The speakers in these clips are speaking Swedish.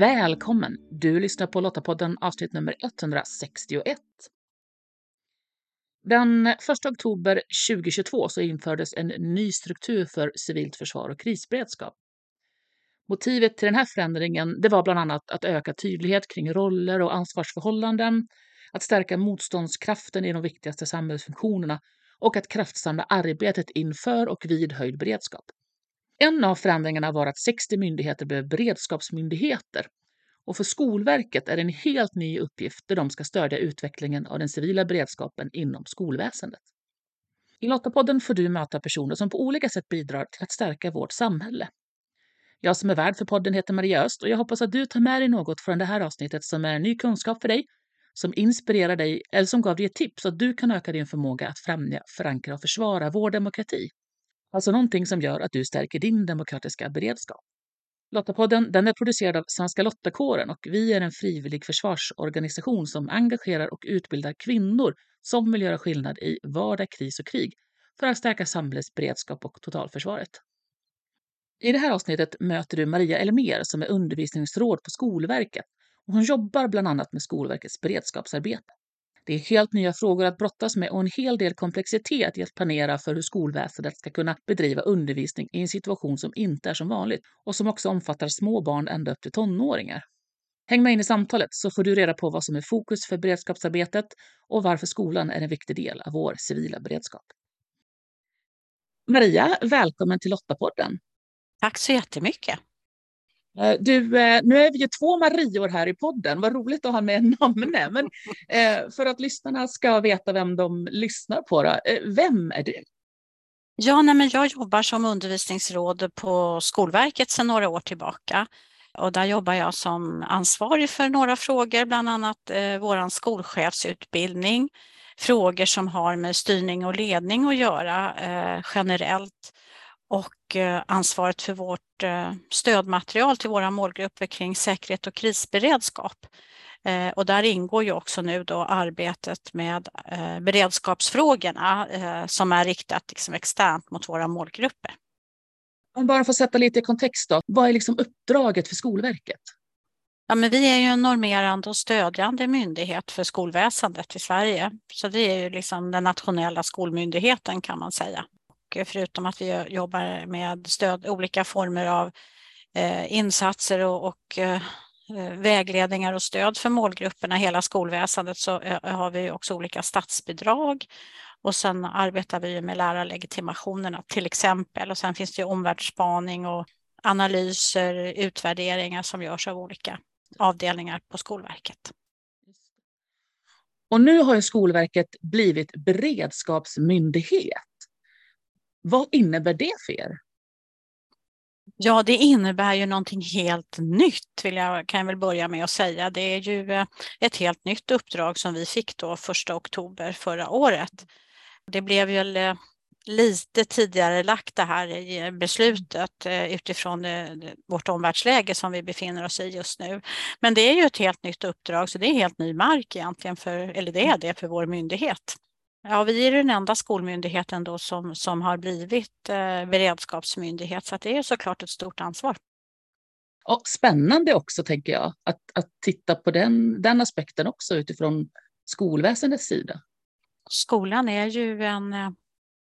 Välkommen! Du lyssnar på Lottapodden avsnitt nummer 161. Den 1 oktober 2022 så infördes en ny struktur för civilt försvar och krisberedskap. Motivet till den här förändringen det var bland annat att öka tydlighet kring roller och ansvarsförhållanden, att stärka motståndskraften i de viktigaste samhällsfunktionerna och att kraftsamla arbetet inför och vid höjd beredskap. En av förändringarna var att 60 myndigheter blev beredskapsmyndigheter. Och för Skolverket är det en helt ny uppgift där de ska stödja utvecklingen av den civila beredskapen inom skolväsendet. I Lottapodden får du möta personer som på olika sätt bidrar till att stärka vårt samhälle. Jag som är värd för podden heter Maria Öst och jag hoppas att du tar med dig något från det här avsnittet som är ny kunskap för dig, som inspirerar dig eller som gav dig ett tips så att du kan öka din förmåga att främja, förankra och försvara vår demokrati. Alltså någonting som gör att du stärker din demokratiska beredskap. Lottapodden den är producerad av Svenska Lottakåren och vi är en frivillig försvarsorganisation som engagerar och utbildar kvinnor som vill göra skillnad i vardag, kris och krig för att stärka samhällets beredskap och totalförsvaret. I det här avsnittet möter du Maria Elmer som är undervisningsråd på Skolverket och hon jobbar bland annat med Skolverkets beredskapsarbete. Det är helt nya frågor att brottas med och en hel del komplexitet i att planera för hur skolväsendet ska kunna bedriva undervisning i en situation som inte är som vanligt och som också omfattar små barn ända upp till tonåringar. Häng med in i samtalet så får du reda på vad som är fokus för beredskapsarbetet och varför skolan är en viktig del av vår civila beredskap. Maria, välkommen till Lottapodden. Tack så jättemycket. Eh, du, eh, nu är vi ju två Marior här i podden. Vad roligt att ha med namne. Men eh, för att lyssnarna ska veta vem de lyssnar på, då. vem är du? Ja, nej, men jag jobbar som undervisningsråd på Skolverket sedan några år tillbaka. Och där jobbar jag som ansvarig för några frågor, bland annat eh, vår skolchefsutbildning, frågor som har med styrning och ledning att göra eh, generellt och ansvaret för vårt eh, stödmaterial till våra målgrupper kring säkerhet och krisberedskap. Eh, och där ingår ju också nu då arbetet med beredskapsfrågorna som är riktat liksom externt mot våra målgrupper. Om bara att sätta lite i kontext då, vad är liksom uppdraget för Skolverket? Ja, men vi är ju en normerande och stödjande myndighet för skolväsendet i Sverige. Så det är ju liksom den nationella skolmyndigheten kan man säga förutom att vi jobbar med stöd, olika former av eh, insatser och, och eh, vägledningar och stöd för målgrupperna, hela skolväsendet, så eh, har vi också olika statsbidrag. Och sen arbetar vi med lärarlegitimationerna till exempel. Och sen finns det omvärldsspaning och analyser, utvärderingar som görs av olika avdelningar på Skolverket. Och nu har ju Skolverket blivit beredskapsmyndighet. Vad innebär det för er? Ja, det innebär ju någonting helt nytt, vill jag, kan jag väl börja med att säga. Det är ju eh, ett helt nytt uppdrag som vi fick då 1 oktober förra året. Det blev väl eh, lite tidigare lagt det här i eh, beslutet utifrån vårt omvärldsläge som vi befinner oss i just nu. Men det är ju ett helt nytt uppdrag, så det är helt ny mark egentligen, för, eller det är det för vår myndighet. Ja, vi är den enda skolmyndigheten då som, som har blivit eh, beredskapsmyndighet, så det är såklart ett stort ansvar. Och spännande också, tänker jag, att, att titta på den, den aspekten också utifrån skolväsendets sida. Skolan är ju en eh,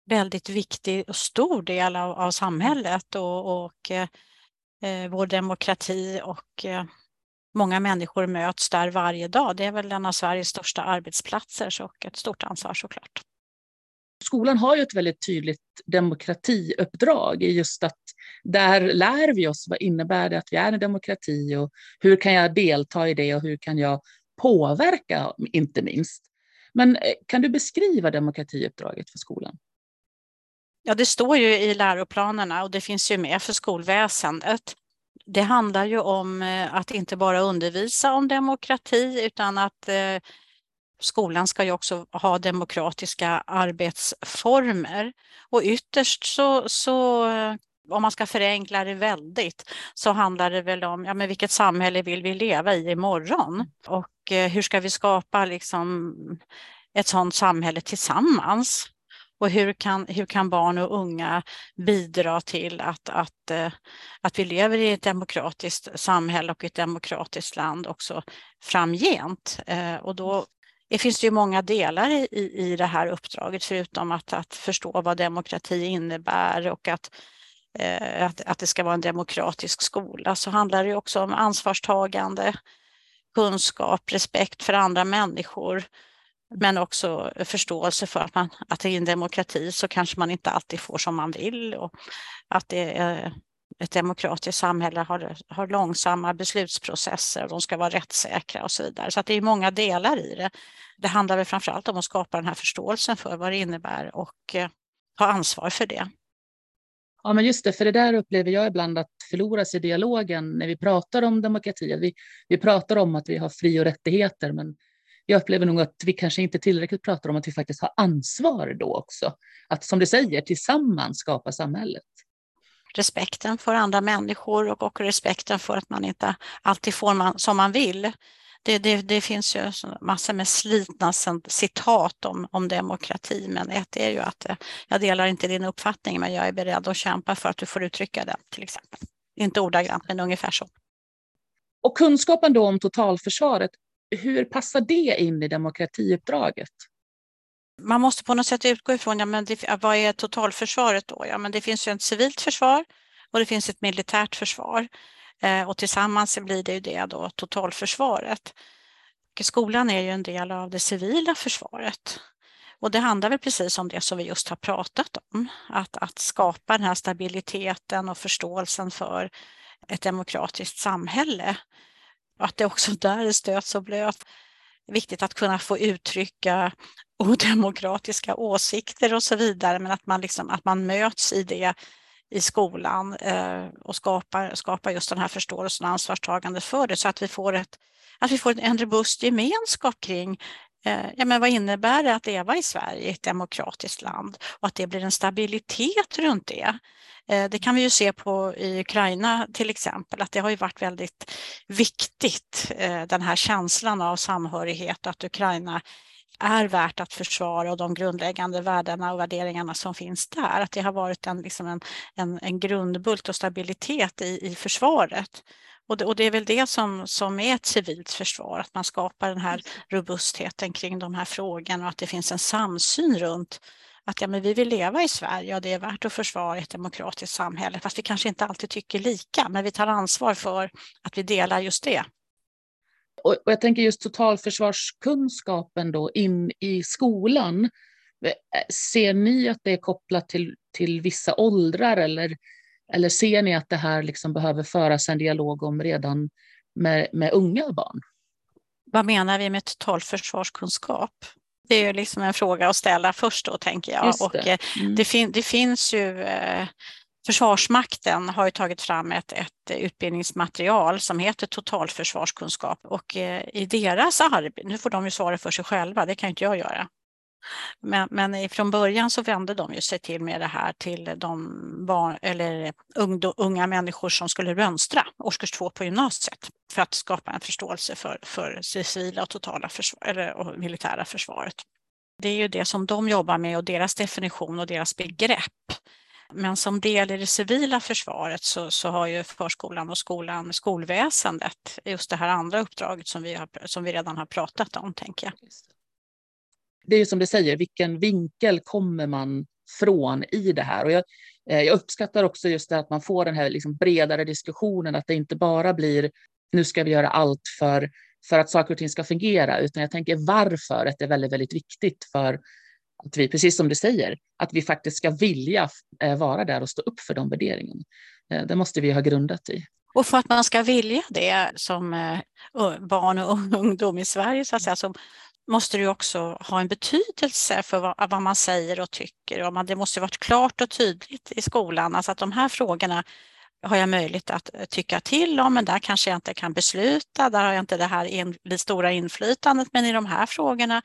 väldigt viktig och stor del av, av samhället och, och eh, vår demokrati och eh, många människor möts där varje dag. Det är väl en av Sveriges största arbetsplatser och ett stort ansvar såklart. Skolan har ju ett väldigt tydligt demokratiuppdrag i just att där lär vi oss vad innebär det att vi är en demokrati och hur kan jag delta i det och hur kan jag påverka, inte minst. Men eh, kan du beskriva demokratiuppdraget för skolan? Ja, det står ju i läroplanerna och det finns ju med för skolväsendet det handlar ju om eh, att inte bara undervisa om demokrati utan att eh, skolan ska ju också ha demokratiska arbetsformer. Och ytterst så, så eh, om man ska förenkla det väldigt, så handlar det väl om ja, men vilket samhälle vill vi leva i imorgon? Och hur ska vi skapa liksom, ett sådant samhälle tillsammans? Och hur kan, hur kan barn och unga bidra till att, att, eh, att vi lever i ett demokratiskt samhälle och ett demokratiskt land också framgent? Eh, och då det finns ju många delar i, i det här uppdraget, förutom att, att förstå vad demokrati innebär och att, eh, att, att det ska vara en demokratisk skola, så handlar det också om ansvarstagande, kunskap, respekt för andra människor, men också förståelse för att, man, att i en demokrati så kanske man inte alltid får som man vill och att det är ett demokratiskt samhälle har, har långsamma beslutsprocesser och de ska vara rättssäkra och så vidare. Så att det är många delar i det. Det handlar väl framförallt om att skapa den här förståelsen för vad det innebär och eh, ha ansvar för det. Ja, men just det, för det där upplever jag ibland att förloras i dialogen när vi pratar om demokrati. Vi, vi pratar om att vi har fri och rättigheter, men jag upplever nog att vi kanske inte tillräckligt pratar om att vi faktiskt har ansvar då också. Att som du säger, tillsammans skapa samhället respekten för andra människor och, och respekten för att man inte alltid får man, som man vill. Det, det, det, finns ju massor med slitna citat om, om demokrati, men ett är ju att eh, jag delar inte din uppfattning, men jag är beredd att kämpa för att du får uttrycka den, till exempel. Inte ordagrant, men ungefär så. Och kunskapen då om totalförsvaret, hur passar det in i demokratiuppdraget? man måste på något sätt utgå ifrån, ja, men det, vad är totalförsvaret då? Ja, men det finns ju ett civilt försvar och det finns ett militärt försvar. Eh, och tillsammans blir det ju det då, totalförsvaret. Och skolan är ju en del av det civila försvaret. Och det handlar väl precis om det som vi just har pratat om, att, att skapa den här stabiliteten och förståelsen för ett demokratiskt samhälle. Att det också där är stöts och blöt. Viktigt att kunna få uttrycka odemokratiska åsikter och så vidare, men att man, liksom, att man möts i det i skolan eh, och skapar, skapar just den här förståelsen och ansvarstagande för det så att vi får, ett, att vi får en robust gemenskap kring Eh, ja, men vad innebär det att leva i Sverige, ett demokratiskt land och att det blir en stabilitet runt det. Eh, det kan vi ju se på i Ukraina till exempel, att det har ju varit väldigt viktigt, eh, den här känslan av samhörighet, att Ukraina är värt att försvara och de grundläggande värdena och värderingarna som finns där. Att det har varit en, liksom en, en, en grundbult och stabilitet i, i försvaret. Och det, och det, är väl det som, som är ett civilt försvar, att man skapar den här robustheten kring de här frågorna och att det finns en samsyn runt att ja, men vi vill leva i Sverige och det är värt att försvara ett demokratiskt samhälle, fast vi kanske inte alltid tycker lika, men vi tar ansvar för att vi delar just det. Och, jag tänker just totalförsvarskunskapen då in i skolan. Ser ni att det är kopplat till, till vissa åldrar eller, eller ser ni att det här liksom behöver föras en dialog om redan med, med unga barn? Vad menar vi med totalförsvarskunskap? Det är ju liksom en fråga att ställa först då, tänker jag. Det. Och eh, mm. det, fin det, finns ju eh, Försvarsmakten har tagit fram ett, ett utbildningsmaterial som heter totalförsvarskunskap och eh, i deras arbete, nu får de ju svara för sig själva, det kan inte jag göra. Men, men från början så vände de ju sig till med det här till de barn, eller unga människor som skulle mönstra årskurs två på gymnasiet för att skapa en förståelse för, för civila och totala försvar, eller, och militära försvaret. Det är ju det som de jobbar med och deras definition och deras begrepp. Men som del i det civila försvaret så, så har ju förskolan och skolan, skolväsendet, just det här andra uppdraget som vi, har, som vi redan har pratat om, tänker jag. Det är ju som du säger, vilken vinkel kommer man från i det här? Och jag, eh, jag uppskattar också just det att man får den här liksom bredare diskussionen, att det inte bara blir nu ska vi göra allt för, för att saker och ting ska fungera, utan jag tänker varför det är väldigt, väldigt viktigt för att vi, precis som du säger, att vi faktiskt ska vilja eh, vara där och stå upp för de värderingarna. Eh, det måste vi ha grundat i. Och för att man ska vilja det som barn och ungdom i Sverige så, att säga, som, måste det också ha en betydelse för vad, vad man säger och tycker. Och man, det måste vara klart och tydligt i skolan, alltså att de här frågorna har jag möjlighet att eh, tycka till om, men där kanske jag inte kan besluta. Där har jag inte det här in, det stora inflytandet, men i de här frågorna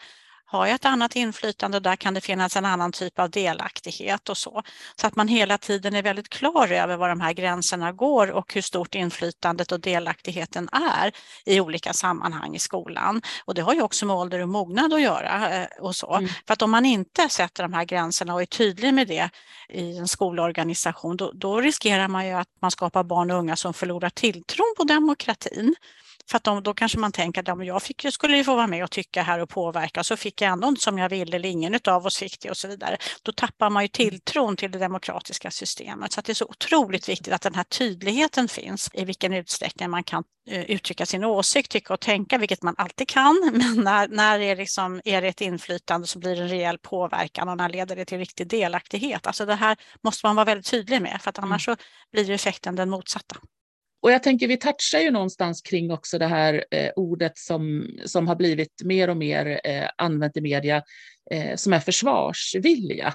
har jag ett annat inflytande och där kan det finnas en annan typ av delaktighet och så. Så att man hela tiden är väldigt klar över var de här gränserna går och hur stort inflytandet och delaktigheten är i olika sammanhang i skolan. Och det har ju också med ålder och mognad att göra eh, och så. Mm. För att om man inte sätter de här gränserna och är tydlig med det i en skolorganisation, då, då riskerar man ju att man skapar barn och unga som förlorar tilltron på demokratin. För att de, då kanske man tänker att ja, jag fick, skulle ju få vara med och tycka här och påverka, så fick jag ändå inte som jag ville, eller ingen av oss fick det och så vidare. Då tappar man ju tilltron till det demokratiska systemet. Så det är så otroligt viktigt att den här tydligheten finns i vilken utsträckning man kan uh, uttrycka sin åsikt, tycka och tänka, vilket man alltid kan. Men när, när är, liksom, är det ett inflytande så blir det en rejäl påverkan och när leder det till riktig delaktighet. Alltså det här måste man vara väldigt tydlig med, för att annars mm. så blir effekten den motsatta. Och jag tänker vi touchar ju någonstans kring också det här eh, ordet som, som har blivit mer och mer eh, använt i media, eh, som är försvarsvilja.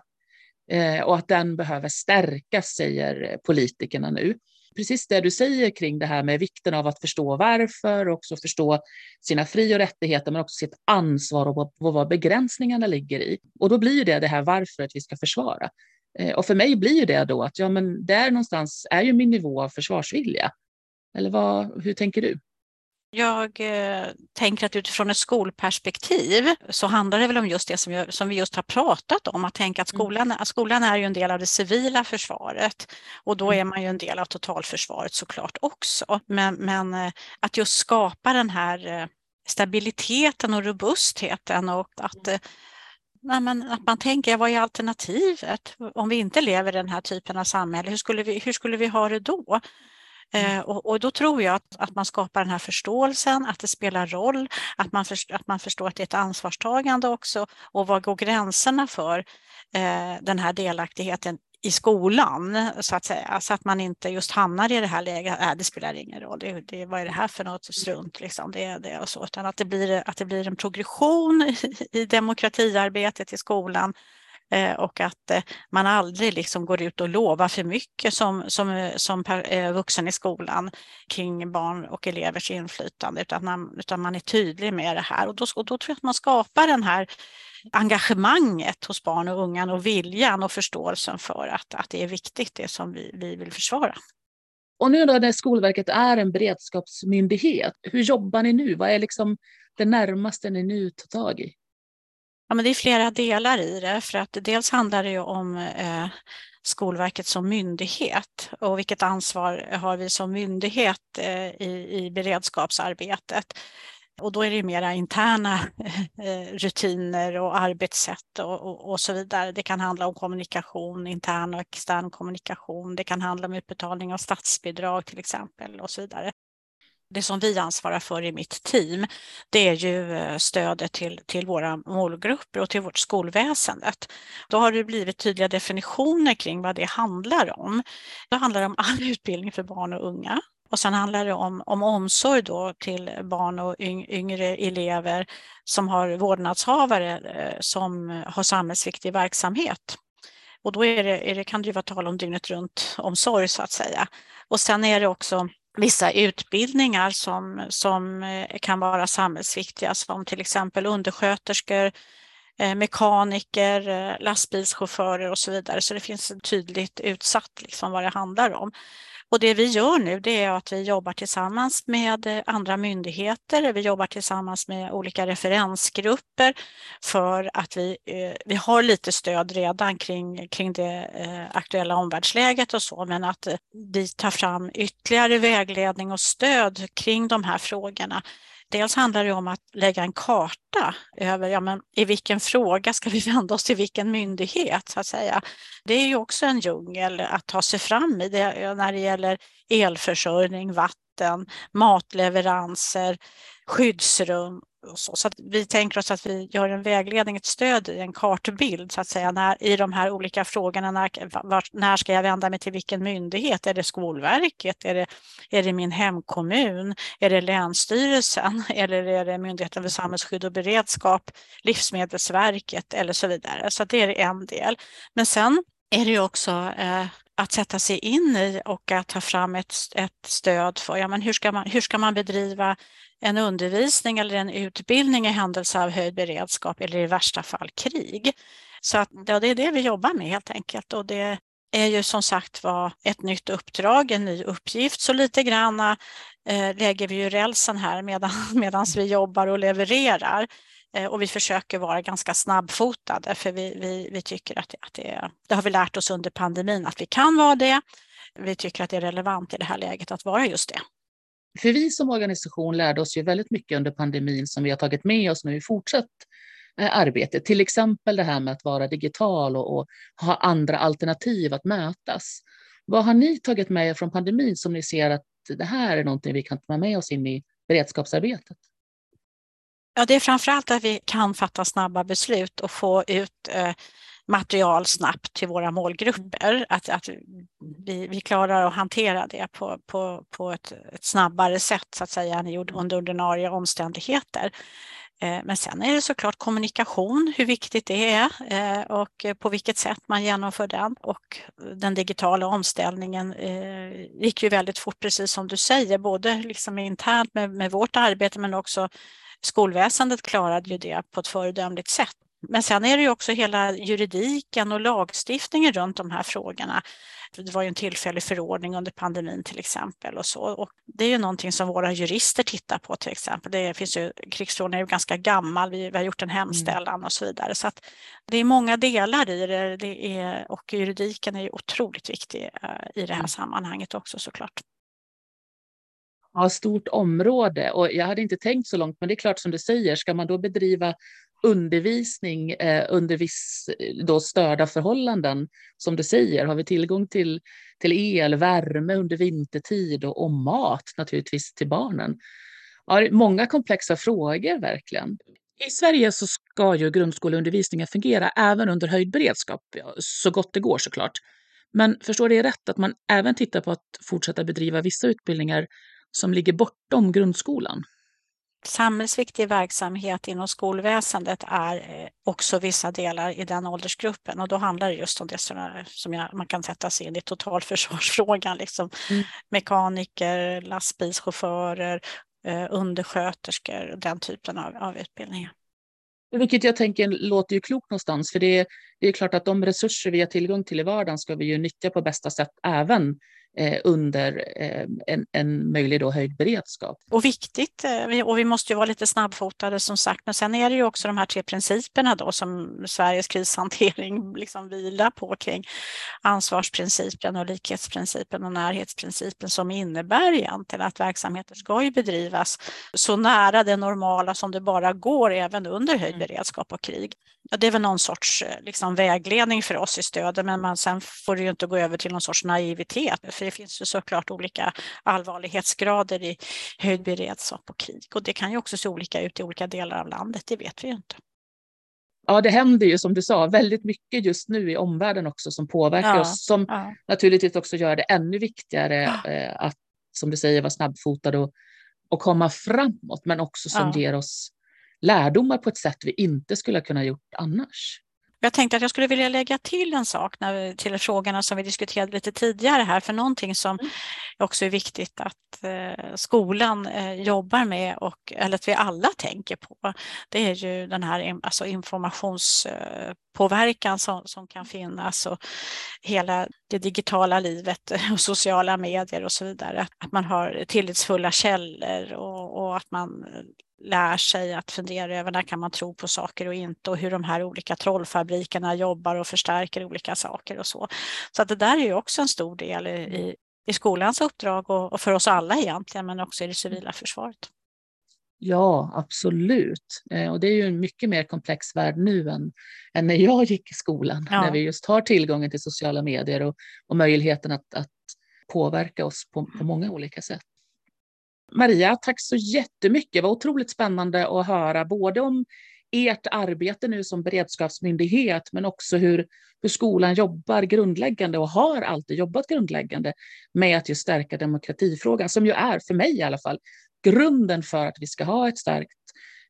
Eh, och att den behöver stärkas, säger politikerna nu. Precis det du säger kring det här med vikten av att förstå varför och också förstå sina fri och rättigheter, men också sitt ansvar och vad, vad begränsningarna ligger i. Och då blir det det här varför att vi ska försvara. Eh, och för mig blir det då att ja, men där någonstans är ju min nivå av försvarsvilja. Eller vad, hur tänker du? Jag eh, tänker att utifrån ett skolperspektiv så handlar det väl om just det som, jag, som vi just har pratat om, att tänka att mm. skolan, att skolan är ju en del av det civila försvaret och då är mm. man ju en del av totalförsvaret såklart också. Men, men eh, att just skapa den här eh, stabiliteten och robustheten och att mm. Nej, men att man tänker, vad är alternativet? Om vi inte lever i den här typen av samhälle, hur skulle vi, hur skulle vi ha det då? Mm. Eh, och, och, då tror jag att, att man skapar den här förståelsen, att det spelar roll, att man, för, att man förstår att det är ett ansvarstagande också och vad går gränserna för eh, den här delaktigheten i skolan så att säga, så att man inte just hamnar i det här läget, äh, det spelar ingen roll, det, det, vad är det här för något? Strunt, liksom, det, det och så, utan att det blir, att det blir en progression i, i demokratiarbetet i skolan Eh, och att eh, man aldrig liksom går ut och lovar för mycket som, som, eh, som vuxen i skolan kring barn och elevers inflytande utan man, utan man är tydlig med det här och då, och då tror jag att man skapar den här engagemanget hos barn och unga och viljan och förståelsen för att, att det är viktigt det som vi, vi vill försvara. Och nu då när Skolverket är en beredskapsmyndighet, hur jobbar ni nu? Vad är liksom det närmaste ni nu tar tag i? Ja, men det är flera delar i det, för att dels handlar det ju om eh, Skolverket som myndighet och vilket ansvar har vi som myndighet eh, i, i beredskapsarbetet. Och då är det mera interna eh, rutiner och arbetssätt och, och, och, så vidare. Det kan handla om kommunikation, intern och extern kommunikation. Det kan handla om utbetalning av statsbidrag till exempel och så vidare det som vi ansvarar för i mitt team, det är ju eh, stödet till, till våra målgrupper och till vårt skolväsendet. Då har det blivit tydliga definitioner kring vad det handlar om. Det handlar om all utbildning för barn och unga. Och sen handlar det om, om omsorg då till barn och yngre elever som har vårdnadshavare eh, som har samhällsviktig verksamhet. Och då är det, är det, kan det ju vara tal om dygnet runt omsorg så att säga. Och sen är det också vissa utbildningar som, som eh, kan vara samhällsviktiga som till exempel undersköterskor, eh, mekaniker, eh, lastbilschaufförer och så vidare. Så det finns tydligt utsatt liksom vad det handlar om. Och det vi gör nu det är att vi jobbar tillsammans med eh, andra myndigheter. Vi jobbar tillsammans med olika referensgrupper för att vi, eh, vi har lite stöd redan kring, kring det eh, aktuella omvärldsläget och så, men att vi tar fram ytterligare vägledning och stöd kring de här frågorna Dels handlar det om att lägga en karta över ja, men i vilken fråga ska vi vända oss till vilken myndighet så att säga. Det är ju också en djungel att ta sig fram i det, när det gäller elförsörjning, vatten, matleveranser, skyddsrum så, så vi tänker oss att vi gör en vägledning, ett stöd i en kartbild så att säga när, i de här olika frågorna. När, var, när ska jag vända mig till vilken myndighet? Är det Skolverket? Är det, är det min hemkommun? Är det Länsstyrelsen? Eller är det Myndigheten för samhällsskydd och beredskap? Livsmedelsverket eller så vidare. Så det är en del. Men sen är det ju också eh, att sätta sig in i och att ta fram ett, ett stöd för ja, men hur, ska man, hur ska man bedriva en undervisning eller en utbildning i händelse av höjd beredskap eller i värsta fall krig. Så att, ja, det är det vi jobbar med helt enkelt och det är ju som sagt var ett nytt uppdrag, en ny uppgift. Så lite grann eh, lägger vi ju rälsen här medan medans vi jobbar och levererar. Eh, och vi försöker vara ganska snabbfotade för vi, vi, vi tycker att, det, att det, det har vi lärt oss under pandemin att vi kan vara det. Vi tycker att det är relevant i det här läget att vara just det. För vi som organisation lärde oss ju väldigt mycket under pandemin som vi har tagit med oss nu i fortsatt eh, arbete. Till exempel det här med att vara digital och, och, ha andra alternativ att mötas. Vad har ni tagit med er från pandemin som ni ser att det här är någonting vi kan ta med oss in i beredskapsarbetet? Ja, det är framförallt att vi kan fatta snabba beslut och få ut eh, material snabbt till våra målgrupper. Att, att vi, vi klarar att hantera det på, på, på ett, ett snabbare sätt så att säga under ordinarie omständigheter. Eh, men sen är det såklart kommunikation, hur viktigt det är eh, och på vilket sätt man genomför den. Och den digitala omställningen eh, gick ju väldigt fort, precis som du säger, både liksom internt med, med vårt arbete men också skolväsendet klarade ju det på ett föredömligt sätt. Men sen är det ju också hela juridiken och lagstiftningen runt de här frågorna. Det var ju en tillfällig förordning under pandemin till exempel och så. Och det är ju någonting som våra jurister tittar på till exempel. Det finns ju, krigsförordningen är ju ganska gammal, vi, vi har gjort en hemställan mm. och så vidare. Så att det är många delar i det, det är, och juridiken är ju otroligt viktig uh, i det här mm. sammanhanget också såklart ja, stort område och jag hade inte tänkt så långt, men det är klart som du säger, ska man då bedriva undervisning eh, under viss eh, då störda förhållanden, som du säger, har vi tillgång till, till el, värme under vintertid och, och mat naturligtvis till barnen. Ja, många komplexa frågor verkligen. I Sverige så ska ju grundskoleundervisningen fungera även under höjd beredskap, så gott det går såklart. Men förstår det rätt att man även tittar på att fortsätta bedriva vissa utbildningar som ligger bortom grundskolan? Samhällsviktig verksamhet inom skolväsendet är eh, också vissa delar i den åldersgruppen och då handlar det just om det som jag, man kan sätta sig in i totalförsvarsfrågan, liksom mm. mekaniker, lastbilschaufförer, eh, undersköterskor, den typen av, av utbildningar. Vilket jag tänker låter ju klokt någonstans, för det är, det är klart att de resurser vi har tillgång till i vardagen ska vi ju nyttja på bästa sätt även under eh, en, en möjlig då höjd beredskap. Och viktigt, eh, och vi måste ju vara lite snabbfotade som sagt, men sen är det ju också de här tre principerna då som Sveriges krishantering liksom vilar på kring ansvarsprincipen och likhetsprincipen och närhetsprincipen som innebär egentligen att verksamheter ska ju bedrivas så nära det normala som det bara går även under höjd mm. beredskap och krig. Ja, det är väl någon sorts liksom, vägledning för oss i stödet, men man, sen får det ju inte gå över till någon sorts naivitet för det finns ju såklart olika allvarlighetsgrader i höjd beredskap och krig och det kan ju också se olika ut i olika delar av landet, det vet vi ju inte. Ja, det händer ju som du sa väldigt mycket just nu i omvärlden också som påverkar ja, oss, som ja. naturligtvis också gör det ännu viktigare ja. eh, att, som du säger, vara snabbfotad och, och komma framåt, men också som ger oss lärdomar på ett sätt vi inte skulle ha kunnat gjort annars. Jag tänkte att jag skulle vilja lägga till en sak när, till frågorna som vi diskuterade lite tidigare här, för någonting som mm. också är viktigt att eh, skolan eh, jobbar med och eller att vi alla tänker på, det är ju den här alltså informationspåverkan eh, som, som kan finnas och hela det digitala livet och sociala medier och så vidare. Att man har tillitsfulla källor och, och att man lär sig att fundera över när kan man tro på saker och inte och hur de här olika trollfabrikerna jobbar och förstärker olika saker och så. Så att det där är ju också en stor del i, i skolans uppdrag och, och för oss alla egentligen, men också i det civila försvaret. Ja, absolut. Eh, och det är ju en mycket mer komplex värld nu än, än när jag gick i skolan, ja. när vi just har tillgången till sociala medier och, och möjligheten att, att påverka oss på, på många olika sätt. Maria, tack så jättemycket. Det var otroligt spännande att höra både om ert arbete nu som beredskapsmyndighet, men också hur, hur skolan jobbar grundläggande och har alltid jobbat grundläggande med att just stärka demokratifrågan, som ju är, för mig i alla fall, grunden för att vi ska ha ett starkt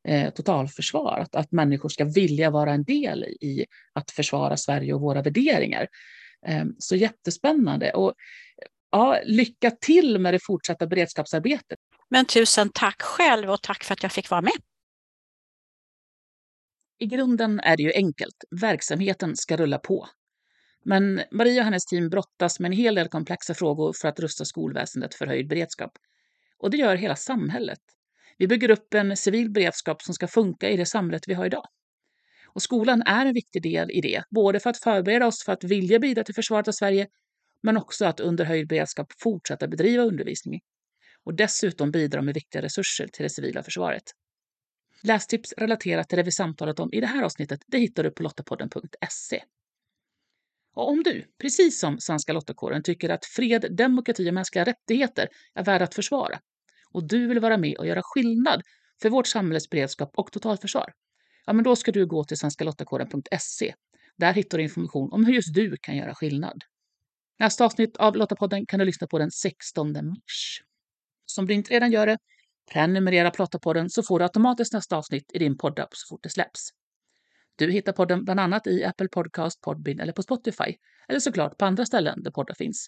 eh, totalförsvar, att, att människor ska vilja vara en del i att försvara Sverige och våra värderingar. Eh, så jättespännande. Och ja, lycka till med det fortsatta beredskapsarbetet. Men tusen tack själv och tack för att jag fick vara med. I grunden är det ju enkelt. Verksamheten ska rulla på. Men Maria och hennes team brottas med en hel del komplexa frågor för att rusta skolväsendet för höjd beredskap. Och det gör hela samhället. Vi bygger upp en civil beredskap som ska funka i det samhället vi har idag. Och skolan är en viktig del i det, både för att förbereda oss för att vilja bidra till försvaret av Sverige, men också att under höjd beredskap fortsätta bedriva undervisning. Och dessutom bidra med viktiga resurser till det civila försvaret. Lästips relaterat till det vi samtalat om i det här avsnittet det hittar du på lottapodden.se. Och om du, precis som Svenska Lottakåren, tycker att fred, demokrati och mänskliga rättigheter är värda att försvara och du vill vara med och göra skillnad för vårt samhälles beredskap och totalförsvar, ja, men då ska du gå till svenskalottakåren.se. Där hittar du information om hur just du kan göra skillnad. Nästa avsnitt av Lottapodden kan du lyssna på den 16 mars. Som du inte redan gör det, prenumerera på Lottapodden så får du automatiskt nästa avsnitt i din poddapp så fort det släpps. Du hittar podden bland annat i Apple Podcast, Podbin eller på Spotify, eller såklart på andra ställen där poddar finns.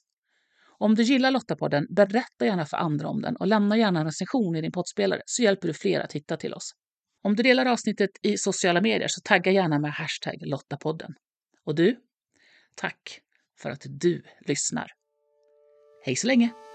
Om du gillar Lottapodden, berätta gärna för andra om den och lämna gärna en recension i din poddspelare så hjälper du fler att hitta till oss. Om du delar avsnittet i sociala medier så tagga gärna med hashtag Lottapodden. Och du? Tack för att du lyssnar. Hej så länge!